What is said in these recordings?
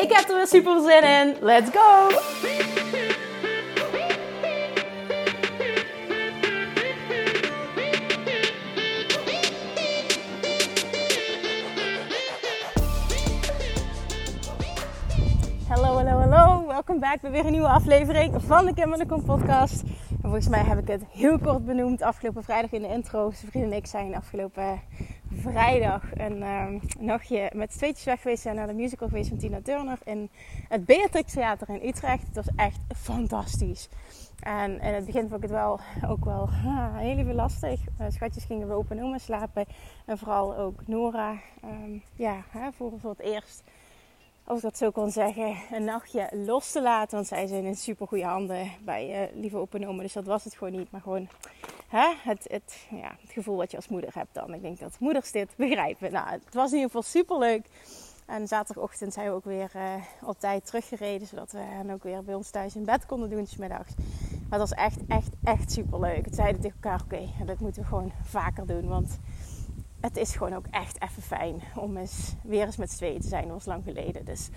Ik heb er weer super zin in. Let's go! Hallo, hallo, hallo. Welkom bij weer een nieuwe aflevering van de Kim de podcast. En volgens mij heb ik het heel kort benoemd afgelopen vrijdag in de intro. Zijn vrienden en ik zijn afgelopen vrijdag een um, nachtje met tweetjes weg geweest zijn naar de musical geweest van Tina Turner in het Beatrix Theater in Utrecht. Het was echt fantastisch. En in het begin vond ik het wel ook wel heel even lastig. Uh, schatjes gingen we open oma slapen. En vooral ook Nora. Um, ja, hè, voor het eerst als ik dat zo kon zeggen, een nachtje los te laten. Want zij zijn in super goede handen bij uh, lieve openomen. Dus dat was het gewoon niet. Maar gewoon hè, het, het, ja, het gevoel wat je als moeder hebt dan. Ik denk dat moeders dit begrijpen. Nou, het was in ieder geval super leuk. En zaterdagochtend zijn we ook weer uh, op tijd teruggereden. Zodat we hen ook weer bij ons thuis in bed konden doen, smiddags. Maar het was echt, echt, echt super leuk. Het zeiden tegen elkaar, oké, dat moeten we gewoon vaker doen. Want het is gewoon ook echt even fijn om eens weer eens met z'n tweeën te zijn. Dat lang geleden. Dus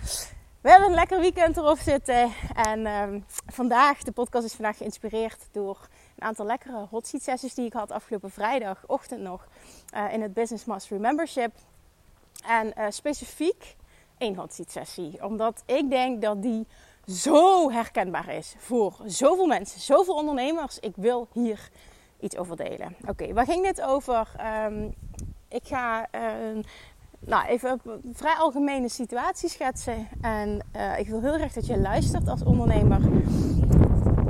we hebben een lekker weekend erop zitten. En um, vandaag, de podcast is vandaag geïnspireerd door een aantal lekkere hot seat sessies die ik had afgelopen vrijdagochtend nog uh, in het Business Mastery Membership. En uh, specifiek één hot seat sessie. Omdat ik denk dat die zo herkenbaar is voor zoveel mensen, zoveel ondernemers. Ik wil hier iets over delen. Oké, waar ging dit over? Um, ik ga uh, nou, even een vrij algemene situatie schetsen. En uh, ik wil heel graag dat je luistert als ondernemer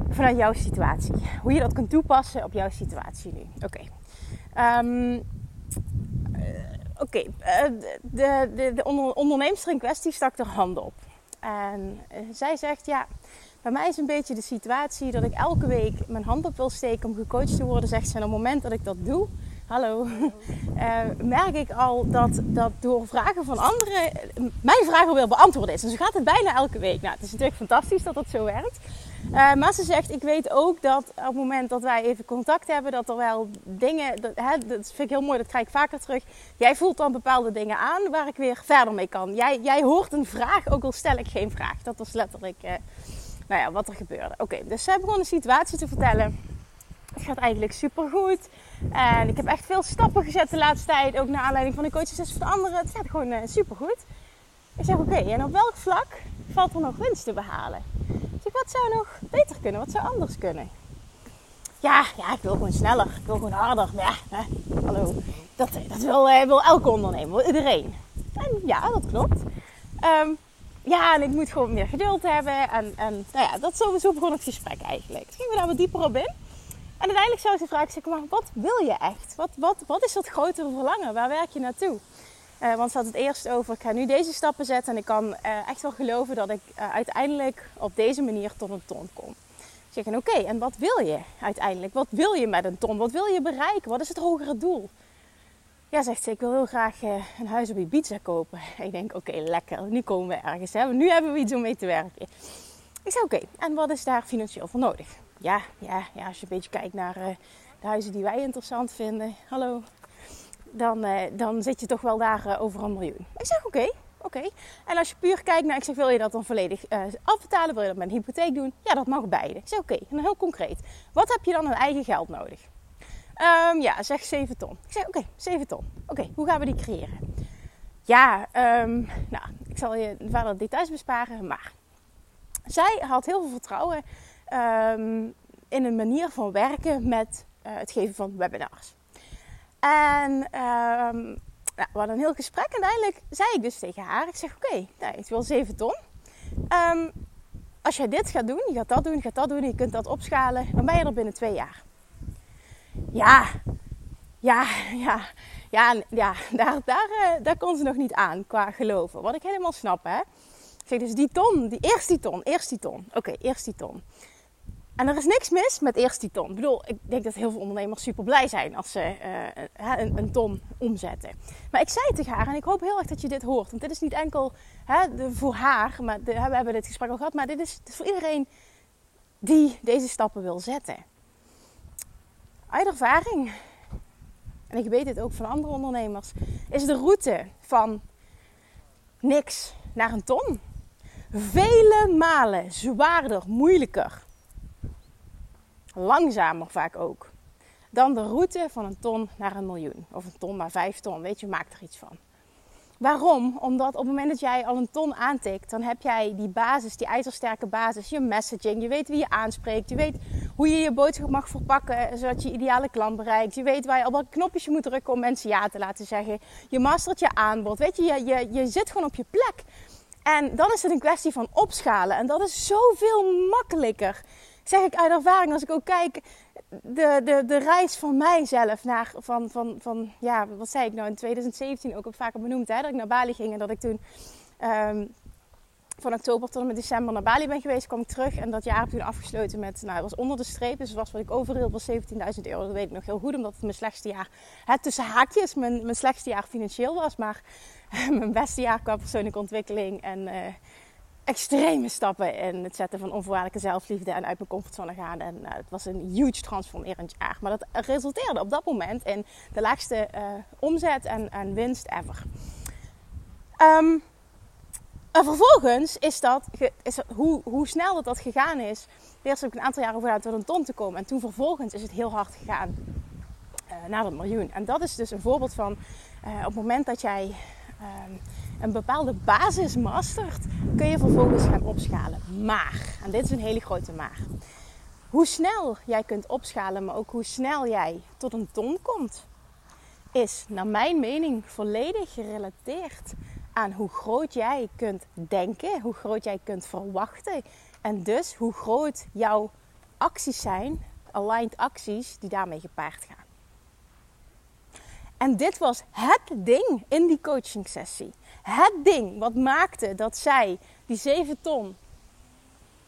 vanuit jouw situatie. Hoe je dat kunt toepassen op jouw situatie nu. Oké. Um, uh, Oké, okay. de, de, de onderneemster in kwestie stak er hand op. En zij zegt, ja, bij mij is een beetje de situatie dat ik elke week mijn hand op wil steken om gecoacht te worden. Zegt ze, en op het moment dat ik dat doe, hallo, uh, merk ik al dat, dat door vragen van anderen mijn vragen wil beantwoorden is. Zo gaat het bijna elke week. Nou, het is natuurlijk fantastisch dat dat zo werkt. Uh, maar ze zegt, ik weet ook dat op het moment dat wij even contact hebben, dat er wel dingen, dat, hè, dat vind ik heel mooi, dat krijg ik vaker terug. Jij voelt dan bepaalde dingen aan waar ik weer verder mee kan. Jij, jij hoort een vraag, ook al stel ik geen vraag. Dat was letterlijk, nou ja, wat er gebeurde. Oké, dus zij begon een situatie te vertellen. Het gaat eigenlijk super goed. En ik heb echt veel stappen gezet de laatste tijd. Ook naar aanleiding van de coaches van de anderen. Het gaat gewoon super goed. Ik zeg oké, en op welk vlak valt er nog winst te behalen? Ik zeg, wat zou nog beter kunnen? Wat zou anders kunnen? Ja, ja, ik wil gewoon sneller. Ik wil gewoon harder. Ja, hè, hallo. Dat, dat wil, uh, wil elke ondernemer, wil iedereen. En ja, dat klopt. Um, ja, en ik moet gewoon meer geduld hebben. En, en nou ja, dat zo, zo begon het gesprek eigenlijk. Dus gingen we daar wat dieper op in. En uiteindelijk zou ze vragen, zeg maar, wat wil je echt? Wat, wat, wat is dat grotere verlangen? Waar werk je naartoe? Uh, want ze had het eerst over, ik ga nu deze stappen zetten en ik kan uh, echt wel geloven dat ik uh, uiteindelijk op deze manier tot een ton kom. Zeg oké, en wat wil je uiteindelijk? Wat wil je met een ton? Wat wil je bereiken? Wat is het hogere doel? Ja, zegt ze, ik wil heel graag een huis op Ibiza kopen. Ik denk, oké, lekker, nu komen we ergens. Hè? Nu hebben we iets om mee te werken. Ik zei, oké, en wat is daar financieel voor nodig? Ja, ja, ja, als je een beetje kijkt naar uh, de huizen die wij interessant vinden, hallo, dan, uh, dan zit je toch wel daar uh, over een miljoen. Ik zeg oké, oké. En als je puur kijkt naar, ik zeg wil je dat dan volledig afbetalen, wil je dat met een hypotheek doen? Ja, dat mag beide. Ik zeg oké, en heel concreet. Wat heb je dan aan eigen geld nodig? Um, ja, zeg 7 ton. Ik zeg oké, 7 ton. Oké, hoe gaan we die creëren? Ja, um, nou, ik zal je verder details besparen, maar zij had heel veel vertrouwen um, in een manier van werken met uh, het geven van webinars. En nou, we hadden een heel gesprek en uiteindelijk zei ik dus tegen haar, ik zeg oké, okay, nou, ik wil 7 ton. Um, als jij dit gaat doen, je gaat dat doen, je gaat dat doen, je kunt dat opschalen, dan ben je er binnen twee jaar. Ja, ja, ja, ja, ja daar, daar, uh, daar kon ze nog niet aan qua geloven. Wat ik helemaal snap, hè. Ik zeg dus die ton, die eerst die ton, eerst die ton. Oké, eerst die ton. En er is niks mis met eerst die ton. Ik bedoel, ik denk dat heel veel ondernemers super blij zijn als ze uh, een, een, ton omzetten. Maar ik zei tegen haar, en ik hoop heel erg dat je dit hoort. Want dit is niet enkel hè, voor haar, maar we hebben dit gesprek al gehad. Maar dit is, voor iedereen die deze stappen wil zetten. Uit ervaring, en ik weet het ook van andere ondernemers, is de route van niks naar een ton vele malen zwaarder, moeilijker langzamer vaak ook. Dan de route van een ton naar een miljoen. Of een ton naar vijf ton. Weet je, maak er iets van. Waarom? Omdat op het moment dat jij al een ton aantikt, dan heb jij die basis, die ijzersterke basis, je messaging. Je weet wie je aanspreekt. Je weet hoe je je boodschap mag verpakken zodat je ideale klant bereikt. Je weet waar je, op welke knopjes je moet drukken om mensen ja te laten zeggen. Je mastert je aanbod. Weet je, je, je, je zit gewoon op je plek. En dan is het een kwestie van opschalen. En dat is zoveel makkelijker zeg ik uit ervaring, als ik ook kijk, de, de, de reis van mijzelf naar, van, van, van, ja, wat zei ik nou, in 2017 ook, vaker benoemd, hè, dat ik naar Bali ging en dat ik toen um, van oktober tot en met december naar Bali ben geweest, kwam ik terug en dat jaar heb ik toen afgesloten met, nou, het was onder de streep, dus was wat ik overhield was 17.000 euro, dat weet ik nog heel goed, omdat het mijn slechtste jaar, het tussen haakjes, mijn, mijn slechtste jaar financieel was, maar mijn beste jaar qua persoonlijke ontwikkeling en... Uh, extreme stappen in het zetten van onvoorwaardelijke zelfliefde en uit mijn comfortzone gaan. En uh, het was een huge transformerend jaar. Maar dat resulteerde op dat moment in de laagste uh, omzet en, en, winst ever. Um, en vervolgens is dat, is hoe, hoe snel dat, dat gegaan is. Eerst heb ik een aantal jaar over tot een ton te komen. En toen vervolgens is het heel hard gegaan uh, naar dat miljoen. En dat is dus een voorbeeld van op het moment dat jij um, een bepaalde basis mastert, kun je vervolgens gaan opschalen. Maar, en dit is een hele grote maar. Hoe snel jij kunt opschalen, maar ook hoe snel jij tot een ton komt, is naar mijn mening volledig gerelateerd aan hoe groot jij kunt denken, hoe groot jij kunt verwachten en dus hoe groot jouw acties zijn, aligned acties die daarmee gepaard gaan. En dit was het ding in die coaching sessie. Het ding wat maakte dat zij die 7 ton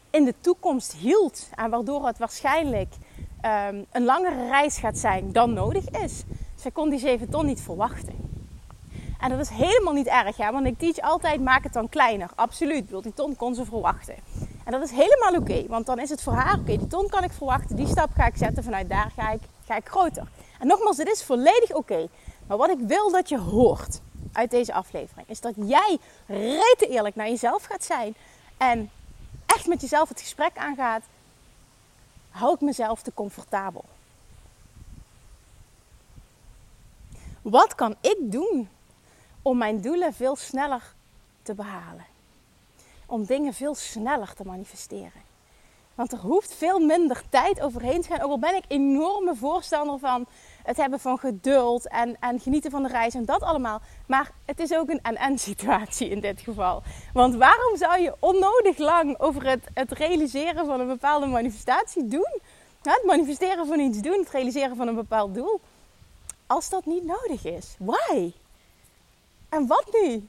in de toekomst hield. En waardoor het waarschijnlijk um, een langere reis gaat zijn dan nodig is. Zij kon die 7 ton niet verwachten. En dat is helemaal niet erg, ja, want ik teach altijd maak het dan kleiner. Absoluut, die ton kon ze verwachten. En dat is helemaal oké, want dan is het voor haar oké, die ton kan ik verwachten, die stap ga ik zetten, vanuit daar ga ik, ga ik groter. En nogmaals, dit is volledig oké. Maar wat ik wil dat je hoort uit deze aflevering is dat jij rete eerlijk naar jezelf gaat zijn en echt met jezelf het gesprek aangaat. Hou ik mezelf te comfortabel? Wat kan ik doen om mijn doelen veel sneller te behalen? Om dingen veel sneller te manifesteren. Want er hoeft veel minder tijd overheen te gaan. Ook al ben ik enorme voorstander van het hebben van geduld en, en genieten van de reis en dat allemaal. Maar het is ook een en-en situatie in dit geval. Want waarom zou je onnodig lang over het, het realiseren van een bepaalde manifestatie doen? het manifesteren van iets doen, het realiseren van een bepaald doel. Als dat niet nodig is. Why? En wat nu?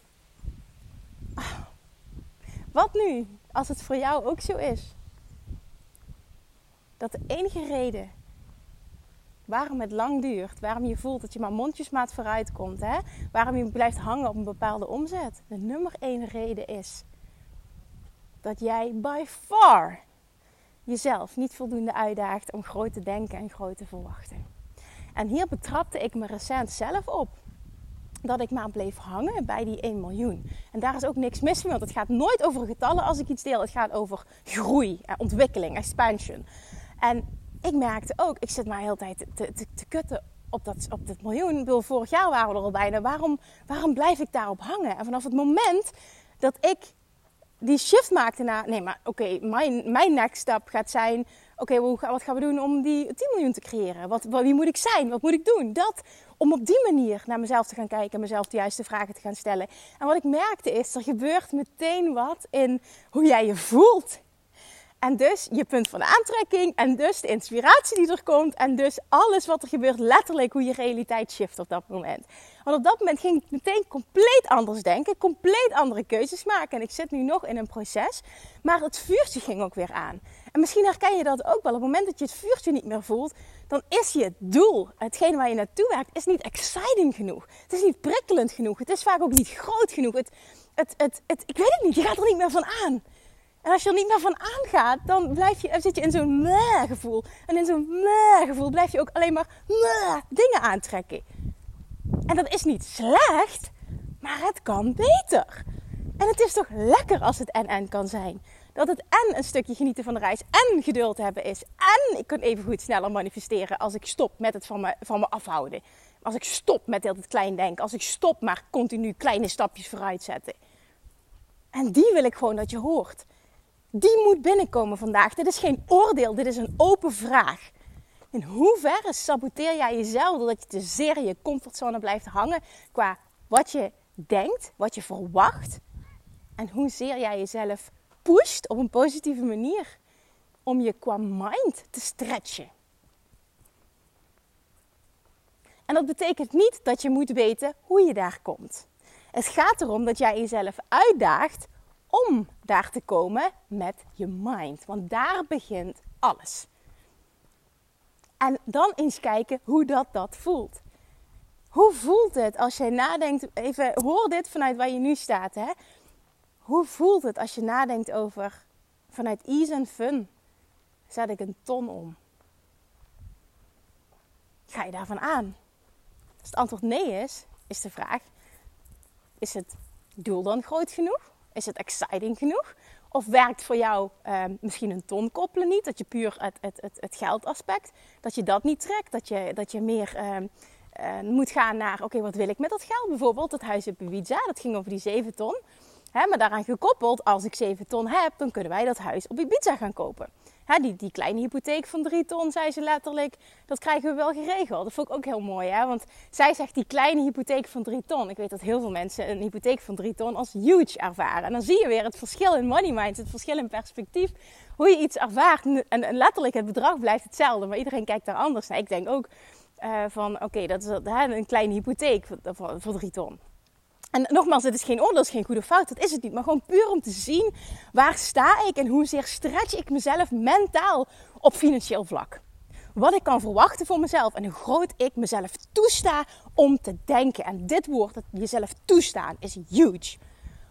Wat nu als het voor jou ook zo is? Dat de enige reden waarom het lang duurt, waarom je voelt dat je maar mondjesmaat vooruit komt, hè? waarom je blijft hangen op een bepaalde omzet. De nummer één reden is dat jij by far jezelf niet voldoende uitdaagt om groot te denken en groot te verwachten. En hier betrapte ik me recent zelf op. Dat ik maar bleef hangen bij die 1 miljoen. En daar is ook niks mis mee, want het gaat nooit over getallen als ik iets deel. Het gaat over groei, ontwikkeling, expansion. En ik merkte ook, ik zit maar de hele tijd te, te, te kutten op dat, op dat miljoen. Vorig jaar waren we er al bijna. Waarom, waarom blijf ik daarop hangen? En vanaf het moment dat ik die shift maakte naar... Nee, maar oké, mijn, mijn next step gaat zijn... Oké, wat gaan we doen om die 10 miljoen te creëren? Wat, wie moet ik zijn? Wat moet ik doen? Dat, om op die manier naar mezelf te gaan kijken en mezelf de juiste vragen te gaan stellen. En wat ik merkte is, er gebeurt meteen wat in hoe jij je voelt En dus je punt van aantrekking. En dus de inspiratie die er komt. En dus alles wat er gebeurt, letterlijk hoe je realiteit shift op dat moment. Want op dat moment ging ik meteen compleet anders denken. Compleet andere keuzes maken. En ik zit nu nog in een proces. Maar het vuurtje ging ook weer aan. En misschien herken je dat ook wel. Op het moment dat je het vuurtje niet meer voelt, dan is je doel, hetgeen waar je naartoe werkt, is niet exciting genoeg. Het is niet prikkelend genoeg. Het is vaak ook niet groot genoeg. Het, het, het, het, ik weet het niet, je gaat er niet meer van aan. En als je er niet meer van aangaat, dan blijf je, zit je in zo'n meh gevoel. En in zo'n meh gevoel blijf je ook alleen maar meh dingen aantrekken. En dat is niet slecht, maar het kan beter. En het is toch lekker als het en-en kan zijn. Dat het en een stukje genieten van de reis en geduld hebben is. En ik kan even goed sneller manifesteren als ik stop met het van me, van me afhouden. Als ik stop met heel het klein denken. Als ik stop maar continu kleine stapjes vooruit zetten. En die wil ik gewoon dat je hoort. Die moet binnenkomen vandaag. Dit is geen oordeel, dit is een open vraag. In hoeverre saboteer jij jezelf doordat je te zeer in je comfortzone blijft hangen qua wat je denkt, wat je verwacht en hoezeer jij jezelf pusht op een positieve manier om je qua mind te stretchen. En dat betekent niet dat je moet weten hoe je daar komt. Het gaat erom dat jij jezelf uitdaagt om daar te komen met je mind. Want daar begint alles. En dan eens kijken hoe dat dat voelt. Hoe voelt het als jij nadenkt, even hoor dit vanuit waar je nu staat. Hè? Hoe voelt het als je nadenkt over vanuit ease en fun zet ik een ton om? Ga je daarvan aan? Als het antwoord nee is, is de vraag: is het doel dan groot genoeg? Is het exciting genoeg? Of werkt voor jou uh, misschien een ton koppelen niet? Dat je puur het, het, het, het geldaspect, dat je dat niet trekt. Dat je, dat je meer uh, uh, moet gaan naar, oké, wat wil ik met dat geld? Bijvoorbeeld het huis in Ibiza, dat ging over die 7 ton. Maar daaraan gekoppeld, als ik 7 ton heb, dan kunnen wij dat huis op Ibiza gaan kopen. Die, die kleine hypotheek van 3 ton, zei ze letterlijk, dat krijgen we wel geregeld. Dat vond ik ook heel mooi, hè? want zij zegt die kleine hypotheek van 3 ton. Ik weet dat heel veel mensen een hypotheek van 3 ton als huge ervaren. En dan zie je weer het verschil in money mind, het verschil in perspectief, hoe je iets ervaart. En, letterlijk, het bedrag blijft hetzelfde, maar iedereen kijkt daar anders naar. Ik denk ook uh, van, oké, dat is een kleine hypotheek voor, voor 3 ton. En nogmaals, het is geen oordeel, geen goede fout, dat is het niet. Maar gewoon puur om te zien waar sta ik en hoezeer stretch ik mezelf mentaal op financieel vlak. Wat ik kan verwachten voor mezelf en hoe groot ik mezelf toesta om te denken. En dit woord, het jezelf toestaan, is huge.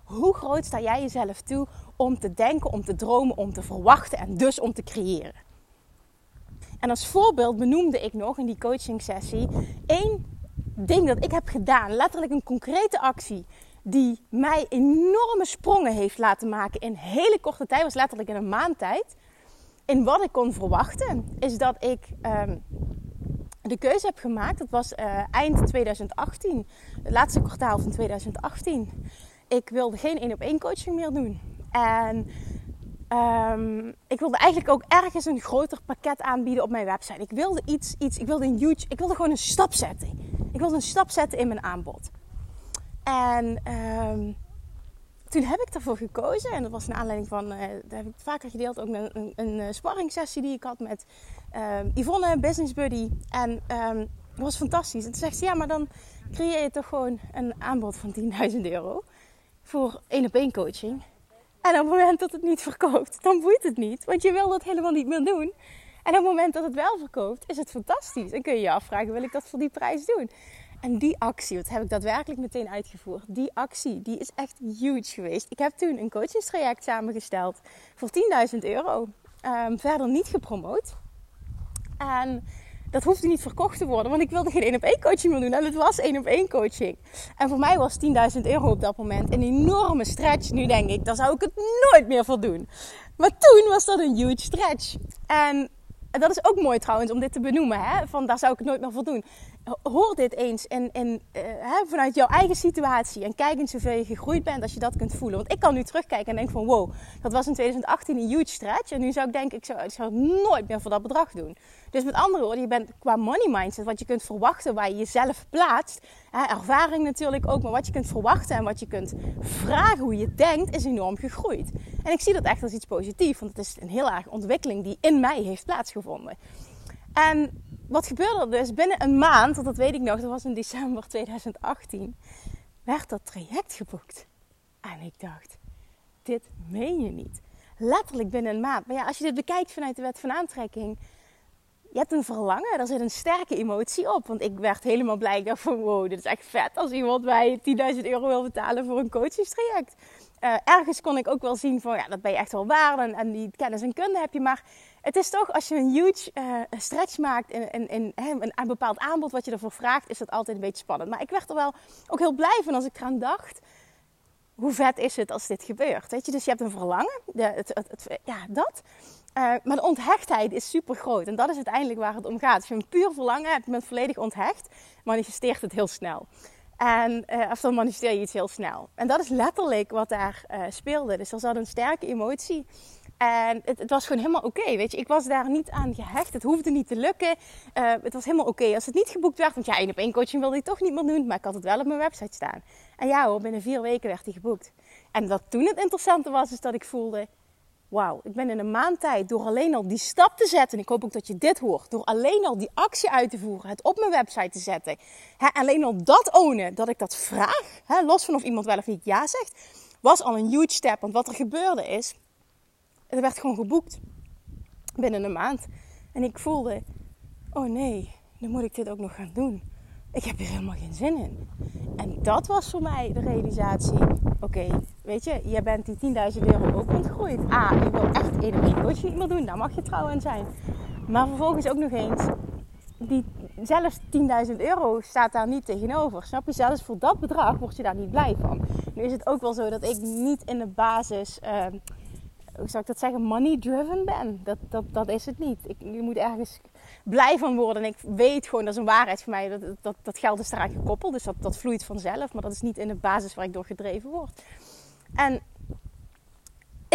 Hoe groot sta jij jezelf toe om te denken, om te dromen, om te verwachten en dus om te creëren? En als voorbeeld benoemde ik nog in die coaching sessie één ding dat ik heb gedaan, letterlijk een concrete actie, die mij enorme sprongen heeft laten maken in hele korte tijd, was letterlijk in een maand tijd. In wat ik kon verwachten, is dat ik um, de keuze heb gemaakt. Dat was uh, eind 2018, het laatste kwartaal van 2018. Ik wilde geen één op één coaching meer doen. En um, ik wilde eigenlijk ook ergens een groter pakket aanbieden op mijn website. Ik wilde iets, iets ik wilde een huge, ik wilde gewoon een stap zetten. Ik wilde een stap zetten in mijn aanbod. En um, toen heb ik ervoor gekozen. En dat was naar aanleiding van, uh, dat heb ik vaker gedeeld, ook een, een, een eh, sparringssessie die ik had met uh, Yvonne, business buddy. En um, dat was fantastisch. En toen zegt ze, ja, maar dan creëer je toch gewoon een aanbod van 10.000 euro voor één op één coaching. En op het moment dat het niet verkoopt, dan boeit het niet. Want je wil dat helemaal niet meer doen. En op het moment dat het wel verkoopt, is het fantastisch. En kun je je afvragen, wil ik dat voor die prijs doen? En die actie, wat heb ik daadwerkelijk meteen uitgevoerd. Die actie, die is echt huge geweest. Ik heb toen een coachingstraject samengesteld voor 10.000 euro. Um, verder niet gepromoot. En dat hoefde niet verkocht te worden, want ik wilde geen één op één coaching meer doen. En het was één op één coaching. En voor mij was 10.000 euro op dat moment een enorme stretch. Nu denk ik, daar zou ik het nooit meer voor doen. Maar toen was dat een huge stretch. En dat is ook mooi trouwens om dit te benoemen. Hè? Van daar zou ik het nooit meer voor doen. Hoor dit eens in, uh, hè, vanuit jouw eigen situatie. En kijk eens hoeveel je gegroeid bent als je dat kunt voelen. Want ik kan nu terugkijken en denk van wow, dat was in 2018 een huge stretch. En nu zou ik denken, ik zou, het nooit meer voor dat bedrag doen. Dus met andere woorden, je bent qua money mindset, wat je kunt verwachten waar je jezelf plaatst, ervaring natuurlijk ook, maar wat je kunt verwachten en wat je kunt vragen hoe je denkt, is enorm gegroeid. En ik zie dat echt als iets positiefs, want het is een heel erg ontwikkeling die in mij heeft plaatsgevonden. En wat gebeurde er dus binnen een maand, want dat weet ik nog, dat was in december 2018, werd dat traject geboekt. En ik dacht, dit meen je niet. Letterlijk binnen een maand. Maar ja, als je dit bekijkt vanuit de wet van aantrekking, je hebt een verlangen, daar zit een sterke emotie op. Want ik werd helemaal blij. Ik van wow, dit is echt vet als iemand mij 10.000 euro wil betalen voor een coachingstraject. Uh, ergens kon ik ook wel zien van ja, dat ben je echt wel waard en, en, die kennis en kunde heb je. Maar het is toch, als je een huge uh, stretch maakt in, in, in, een bepaald aanbod wat je ervoor vraagt, is dat altijd een beetje spannend. Maar ik werd er wel ook heel blij van als ik eraan dacht. Hoe vet is het als dit gebeurt? Weet je, dus je hebt een verlangen, de, het, het, ja, dat. Uh, maar de onthechtheid is super groot. En dat is uiteindelijk waar het om gaat. Als je een puur verlangen hebt, bent volledig onthecht, manifesteert het heel snel. En, uh, of dan manifesteer je iets heel snel. En dat is letterlijk wat daar speelde. Dus er zat een sterke emotie. En het, het was gewoon helemaal oké, weet je. Ik was daar niet aan gehecht. Het hoefde niet te lukken. Uh, het was helemaal oké als het niet geboekt werd. Want ja, één op één coaching wilde ik toch niet meer doen. Maar ik had het wel op mijn website staan. En ja hoor, binnen vier weken werd hij geboekt. En wat toen het interessante was, is dat ik voelde wauw, ik ben in een maand tijd door alleen al die stap te zetten. En ik hoop ook dat je dit hoort. Door alleen al die actie uit te voeren, het op mijn website te zetten. Alleen al dat ownen, dat ik dat vraag, los van of iemand wel of niet ja zegt, was al een huge step. Want wat er gebeurde is, er werd gewoon geboekt binnen een maand. En ik voelde, oh nee, dan moet ik dit ook nog gaan doen ik heb hier helemaal geen zin in. En dat was voor mij de realisatie. Oké, weet je, jij bent die 10.000 euro ook ontgroeid. Ah, ik wil echt één coaching niet meer doen. Daar mag je trouw aan zijn. Maar vervolgens ook nog eens, die, zelfs 10.000 euro staat daar niet tegenover. Snap je? Zelfs voor dat bedrag word je daar niet blij van. Nu is het ook wel zo dat ik niet in de basis... Uh, hoe zou ik dat zeggen, money driven ben. Dat, dat, dat is het niet. Ik, je moet ergens blij van worden. En ik weet gewoon, dat is een waarheid voor mij, dat, dat, dat geld is eraan gekoppeld. Dus dat, dat vloeit vanzelf. Maar dat is niet in de basis waar ik door gedreven word. En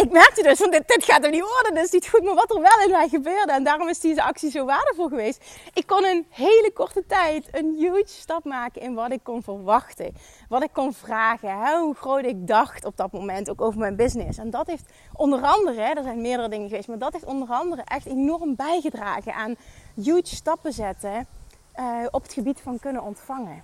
ik merkte dus, van dit, gaat er niet worden, is niet goed. Maar wat er wel in mij gebeurde, en daarom is deze actie zo waardevol geweest. Ik kon in hele korte tijd een huge stap maken in wat ik kon verwachten. Wat ik kon vragen, hoe groot ik dacht op dat moment, ook over mijn business. En dat heeft onder andere, hè, er zijn meerdere dingen geweest, maar dat heeft onder andere echt enorm bijgedragen aan huge stappen zetten uh, op het gebied van kunnen ontvangen.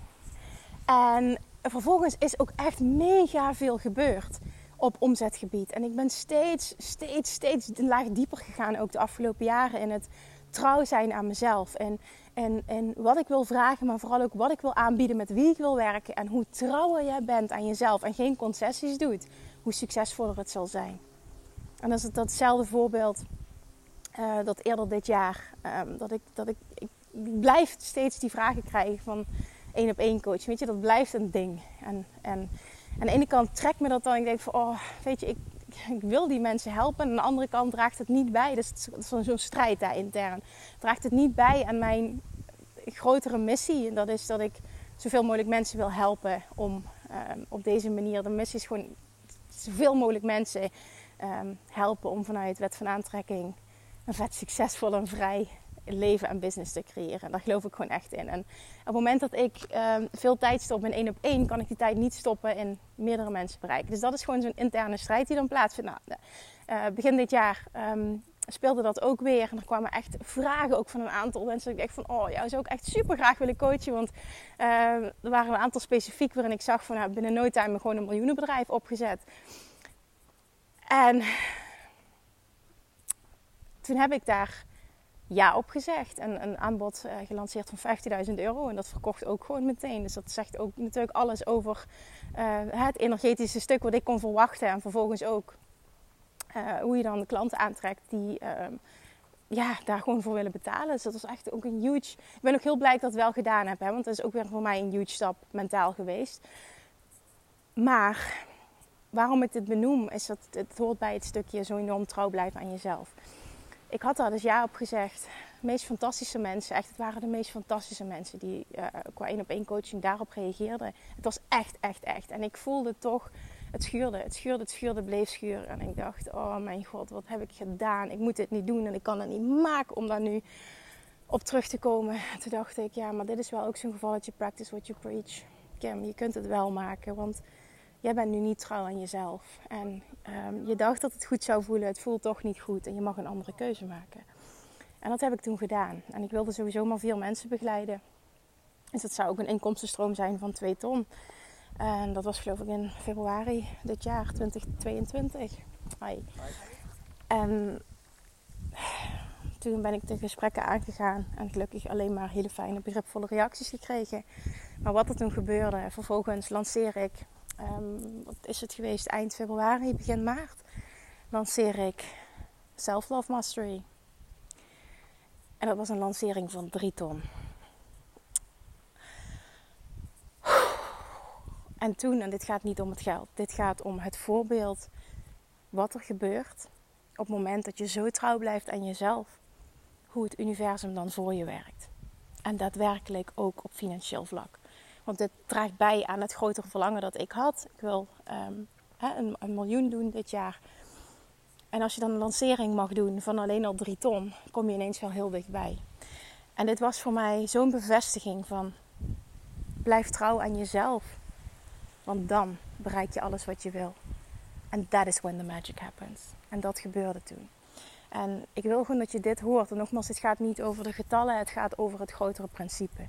En vervolgens is ook echt mega veel gebeurd op omzetgebied. En ik ben steeds, steeds, steeds een laag dieper gegaan, ook de afgelopen jaren, in het trouw zijn aan mezelf. En, en, en wat ik wil vragen, maar vooral ook wat ik wil aanbieden, met wie ik wil werken. En hoe trouwer jij bent aan jezelf en geen concessies doet, hoe succesvoller het zal zijn. En dat is het, datzelfde voorbeeld uh, dat eerder dit jaar, um, dat, ik, dat ik, ik blijf steeds die vragen krijgen van één op één coach. Weet je, dat blijft een ding. En, en aan de ene kant trekt me dat dan. Ik denk van, oh, weet je, ik, ik wil die mensen helpen. En aan de andere kant draagt het niet bij. Dus het is zo'n strijd daar intern. Draagt het niet bij aan mijn grotere missie. En dat is dat ik zoveel mogelijk mensen wil helpen om um, op deze manier. De missie is gewoon zoveel mogelijk mensen um, helpen om vanuit wet van aantrekking een vet succesvol en vrij leven en business te creëren. Daar geloof ik gewoon echt in. En op het moment dat ik um, veel tijd stop in één op één, kan ik die tijd niet stoppen in meerdere mensen bereiken. Dus dat is gewoon zo'n interne strijd die dan plaatsvindt. Nou, uh, begin dit jaar um, speelde dat ook weer. En er kwamen echt vragen ook van een aantal mensen. Ik dacht van, oh, jou zou ik echt super graag willen coachen. Want uh, er waren een aantal specifiek waarin ik zag van, nou, binnen no time gewoon een miljoenenbedrijf opgezet. En toen heb ik daar ja opgezegd. En een aanbod uh, gelanceerd van 15.000 euro. En dat verkocht ook gewoon meteen. Dus dat zegt ook natuurlijk alles over uh, het energetische stuk wat ik kon verwachten. En vervolgens ook uh, hoe je dan de klanten aantrekt die ehm, ja, daar gewoon voor willen betalen. Dus dat was echt ook een huge... Ik ben ook heel blij dat ik dat wel gedaan heb. Hè, want dat is ook weer voor mij een huge stap mentaal geweest. Maar waarom ik dit benoem, is dat het hoort bij het stukje zo enorm trouw blijven aan jezelf ik had daar dus ja op gezegd. De meest fantastische mensen, echt, het waren de meest fantastische mensen die uh, qua één op één coaching daarop reageerden. Het was echt, echt, echt. En ik voelde toch, het schuurde, het schuurde, het schuurde, bleef schuren. En ik dacht, oh mijn god, wat heb ik gedaan? Ik moet dit niet doen en ik kan het niet maken om daar nu op terug te komen. Toen dacht ik, ja, maar dit is wel ook zo'n gevalletje practice what you preach. Kim, je kunt het wel maken. Want jij bent nu niet trouw aan jezelf. En ehm, je dacht dat het goed zou voelen. Het voelt toch niet goed. En je mag een andere keuze maken. En dat heb ik toen gedaan. En ik wilde sowieso maar veel mensen begeleiden. Dus dat zou ook een inkomstenstroom zijn van 2 ton. En dat was geloof ik in februari dit jaar, 2022. Hi. En toen ben ik de gesprekken aangegaan en gelukkig alleen maar hele fijne, begripvolle reacties gekregen. Maar wat er toen gebeurde, vervolgens lanceer ik, um, wat is het geweest, eind februari, begin maart, lanceer ik Self Love Mastery. En dat was een lancering van 3 ton. En toen, en dit gaat niet om het geld, dit gaat om het voorbeeld wat er gebeurt op het moment dat je zo trouw blijft aan jezelf, hoe het universum dan voor je werkt. En daadwerkelijk ook op financieel vlak. Want dit draagt bij aan het grotere verlangen dat ik had. Ik wil um, een, een miljoen doen dit jaar. En als je dan een lancering mag doen van alleen al drie ton, kom je ineens wel heel dichtbij. En dit was voor mij zo'n bevestiging van blijf trouw aan jezelf. Want dan bereik je alles wat je wil. En that is when the magic happens. En dat gebeurde toen. En ik wil gewoon dat je dit hoort. En nogmaals, het gaat niet over de getallen, het gaat over het grotere principe.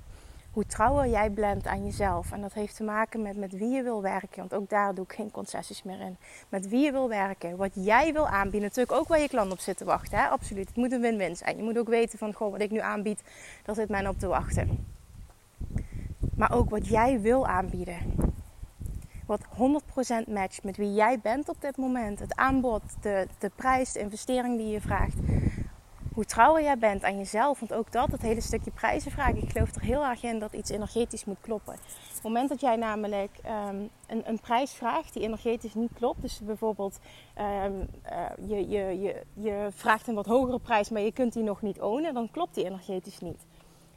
Hoe trouwer jij bent aan jezelf. En dat heeft te maken met, met wie je wil werken. Want ook daar doe ik geen concessies meer in. Met wie je wil werken. Wat jij wil aanbieden. Natuurlijk ook waar je klant op zit te wachten. Hè? Absoluut. Het moet een win-win zijn. Je moet ook weten van, goh, wat ik nu aanbied, daar zit men op te wachten. Maar ook wat jij wil aanbieden wat 100% matcht met wie jij bent op dit moment. Het aanbod, de, de prijs, de investering die je vraagt. Hoe trouwer jij bent aan jezelf. Want ook dat, het hele stukje prijzen vragen. Ik geloof er heel erg in dat iets energetisch moet kloppen. Op het moment dat jij namelijk ehm, een, een, prijs vraagt die energetisch niet klopt. Dus bijvoorbeeld ehm, eh, je, je, je, je vraagt een wat hogere prijs, maar je kunt die nog niet ownen. Dan klopt die energetisch niet.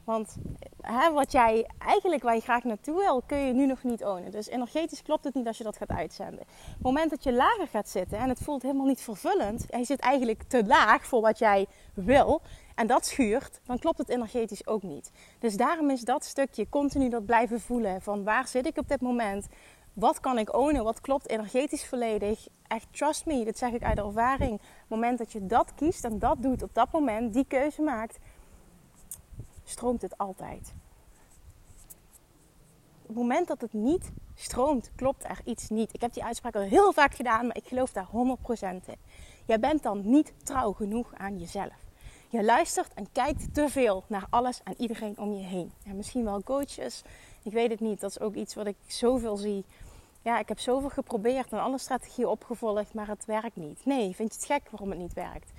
Want hè, wat jij eigenlijk waar je graag naartoe wil, kun je nu nog niet ownen. Dus energetisch klopt het niet als je dat gaat uitzenden. Op het moment dat je lager gaat zitten en het voelt helemaal niet vervullend, en je zit eigenlijk te laag voor wat jij wil, en dat schuurt, dan klopt het energetisch ook niet. Dus daarom is dat stukje continu dat blijven voelen van waar zit ik op dit moment? Wat kan ik ownen? Wat klopt energetisch volledig? Echt trust me, dat zeg ik uit ervaring. Het moment dat je dat kiest en dat doet op dat moment, die keuze maakt, stroomt het altijd. Op het moment dat het niet stroomt, klopt er iets niet. Ik heb die uitspraak al heel vaak gedaan, maar ik geloof daar 100% in. Jij bent dan niet trouw genoeg aan jezelf. Je luistert en kijkt te veel naar alles en iedereen om je heen. En misschien wel coaches. Ik weet het niet. Dat is ook iets wat ik zoveel zie. Ja, ik heb zoveel geprobeerd en alle strategieën opgevolgd, maar het werkt niet. Nee, vind je het gek waarom het niet werkt?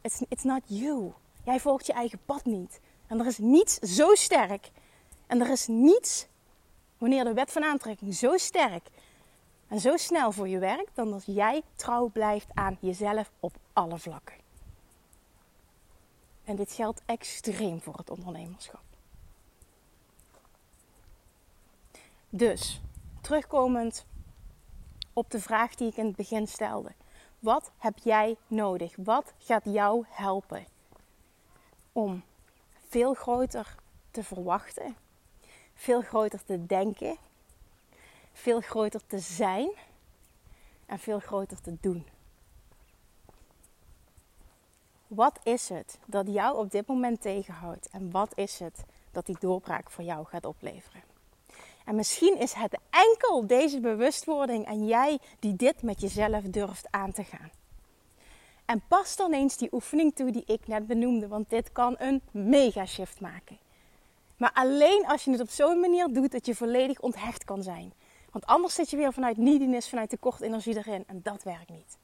It's, it's not you. Jij volgt je eigen pad niet. En er is niets zo sterk. En er is niets, wanneer de wet van aantrekking zo sterk en zo snel voor je werkt, dan als jij trouw blijft aan jezelf op alle vlakken. En dit geldt extreem voor het ondernemerschap. Dus, terugkomend op de vraag die ik in het begin stelde. Wat heb jij nodig? Wat gaat jou helpen om veel groter te verwachten, veel groter te denken, veel groter te zijn en veel groter te doen. Wat is het dat jou op dit moment tegenhoudt en wat is het dat die doorbraak voor jou gaat opleveren? En misschien is het enkel deze bewustwording en jij die dit met jezelf durft aan te gaan. En pas dan eens die oefening toe die ik net benoemde, want dit kan een mega shift maken. Maar alleen als je het op zo'n manier doet dat je volledig onthecht kan zijn. Want anders zit je weer vanuit neediness, vanuit tekort energie erin en dat werkt niet.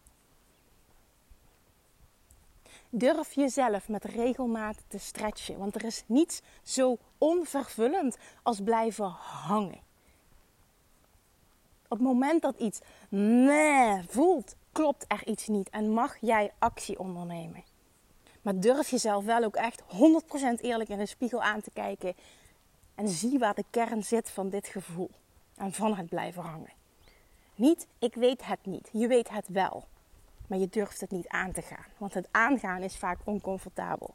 Durf jezelf met regelmaat te stretchen, want er is niets zo onvervullend als blijven hangen. Op het moment dat iets meh voelt, klopt er iets niet en mag jij actie ondernemen. Maar durf jezelf wel ook echt 100% eerlijk in de spiegel aan te kijken en zie waar de kern zit van dit gevoel en van het blijven hangen. Niet, ik weet het niet. Je weet het wel. Maar je durft het niet aan te gaan. Want het aangaan is vaak oncomfortabel.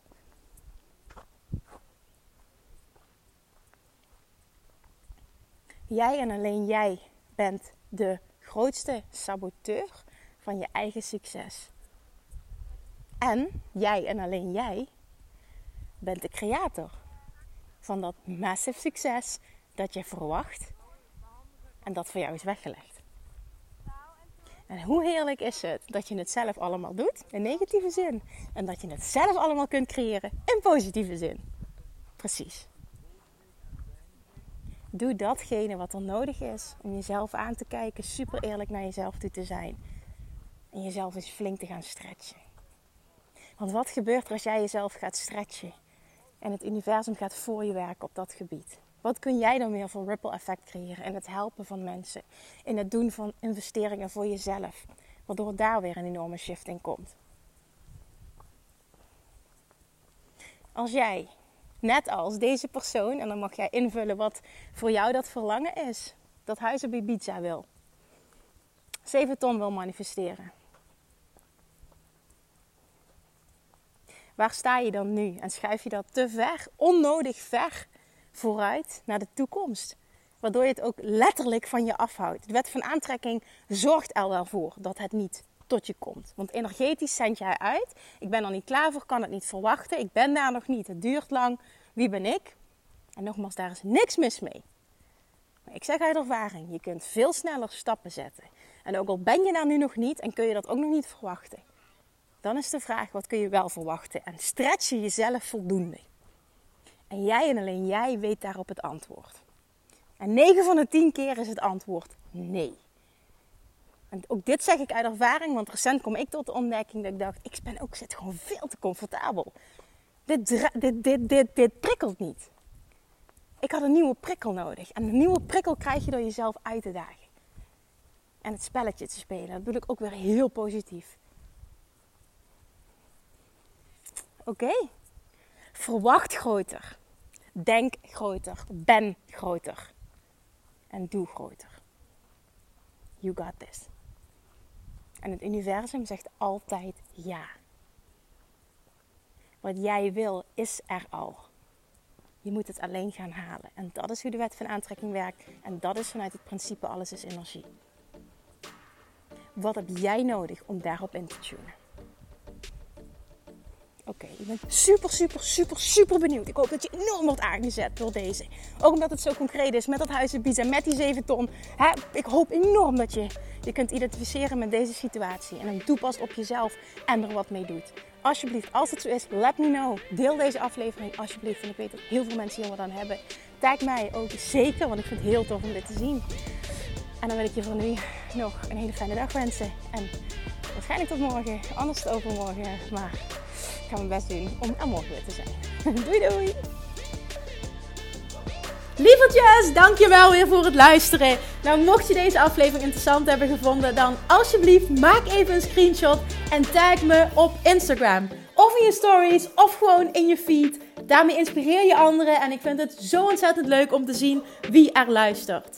Jij en alleen jij bent de grootste saboteur van je eigen succes. En jij en alleen jij bent de creator van dat massive succes dat je verwacht en dat voor jou is weggelegd. En hoe heerlijk is het dat je het zelf allemaal doet in negatieve zin en dat je het zelf allemaal kunt creëren in positieve zin. Precies. Doe datgene wat er nodig is om jezelf aan te kijken, super eerlijk naar jezelf toe te zijn en jezelf eens flink te gaan stretchen. Want wat gebeurt er als jij jezelf gaat stretchen en het universum gaat voor je werken op dat gebied? Wat kun jij dan weer voor ripple effect creëren in het helpen van mensen, in het doen van investeringen voor jezelf, waardoor daar weer een enorme shift in komt? Als jij, net als deze persoon, en dan mag jij invullen wat voor jou dat verlangen is, dat huis op Ibiza wil, 7 ton wil manifesteren Waar sta je dan nu? En schuif je dat te ver, onnodig ver vooruit naar de toekomst? Waardoor je het ook letterlijk van je afhoudt. De wet van aantrekking zorgt er wel voor dat het niet tot je komt. Want energetisch zend jij uit. Ik ben er niet klaar voor, kan het niet verwachten. Ik ben daar nog niet. Het duurt lang. Wie ben ik? En nogmaals, daar is niks mis mee. Maar ik zeg uit ervaring, je kunt veel sneller stappen zetten. En ook al ben je daar nu nog niet en kun je dat ook nog niet verwachten. Dan is de vraag, wat kun je wel verwachten? En stretch je jezelf voldoende? En jij en alleen jij weet daarop het antwoord. En 9 van de 10 keer is het antwoord nee. En ook dit zeg ik uit ervaring, want recent kom ik tot de ontdekking dat ik dacht, ik ben ook zit gewoon veel te comfortabel. Dit, dit, dit, dit, dit prikkelt niet. Ik had een nieuwe prikkel nodig. En een nieuwe prikkel krijg je door jezelf uit te dagen. En het spelletje te spelen. Dat bedoel ik ook weer heel positief. Oké? Verwacht groter. Denk groter. Ben groter. En doe groter. You got this. En het universum zegt altijd ja. Wat jij wil is er al. Je moet het alleen gaan halen. En dat is hoe de wet van aantrekking werkt. En dat is vanuit het principe alles is energie. Wat heb jij nodig om daarop in te tunen? Oké, ik ben super, super, super, super benieuwd. Ik hoop dat je enorm wordt aangezet door deze. Ook omdat het zo concreet is met dat huis en met die 7 ton. Hè? Ik hoop enorm dat je je kunt identificeren met deze situatie. En hem toepast op jezelf en er wat mee doet. Alsjeblieft, als het zo is, let me know. Deel deze aflevering alsjeblieft. En ik weet dat heel veel mensen hier wat aan hebben. Tag mij ook zeker, want ik vind het heel tof om dit te zien. En dan wil ik je voor nu nog een hele fijne dag wensen. En waarschijnlijk tot morgen, anders overmorgen. Maar ga mijn best doen om er morgen weer te zijn. doei doei! Lievertjes, dankjewel weer voor het luisteren. Nou, mocht je deze aflevering interessant hebben gevonden, dan alsjeblieft maak even een screenshot en tag me op Instagram. Of in je stories, of gewoon in je feed. Daarmee inspireer je anderen en ik vind het zo ontzettend leuk om te zien wie er luistert.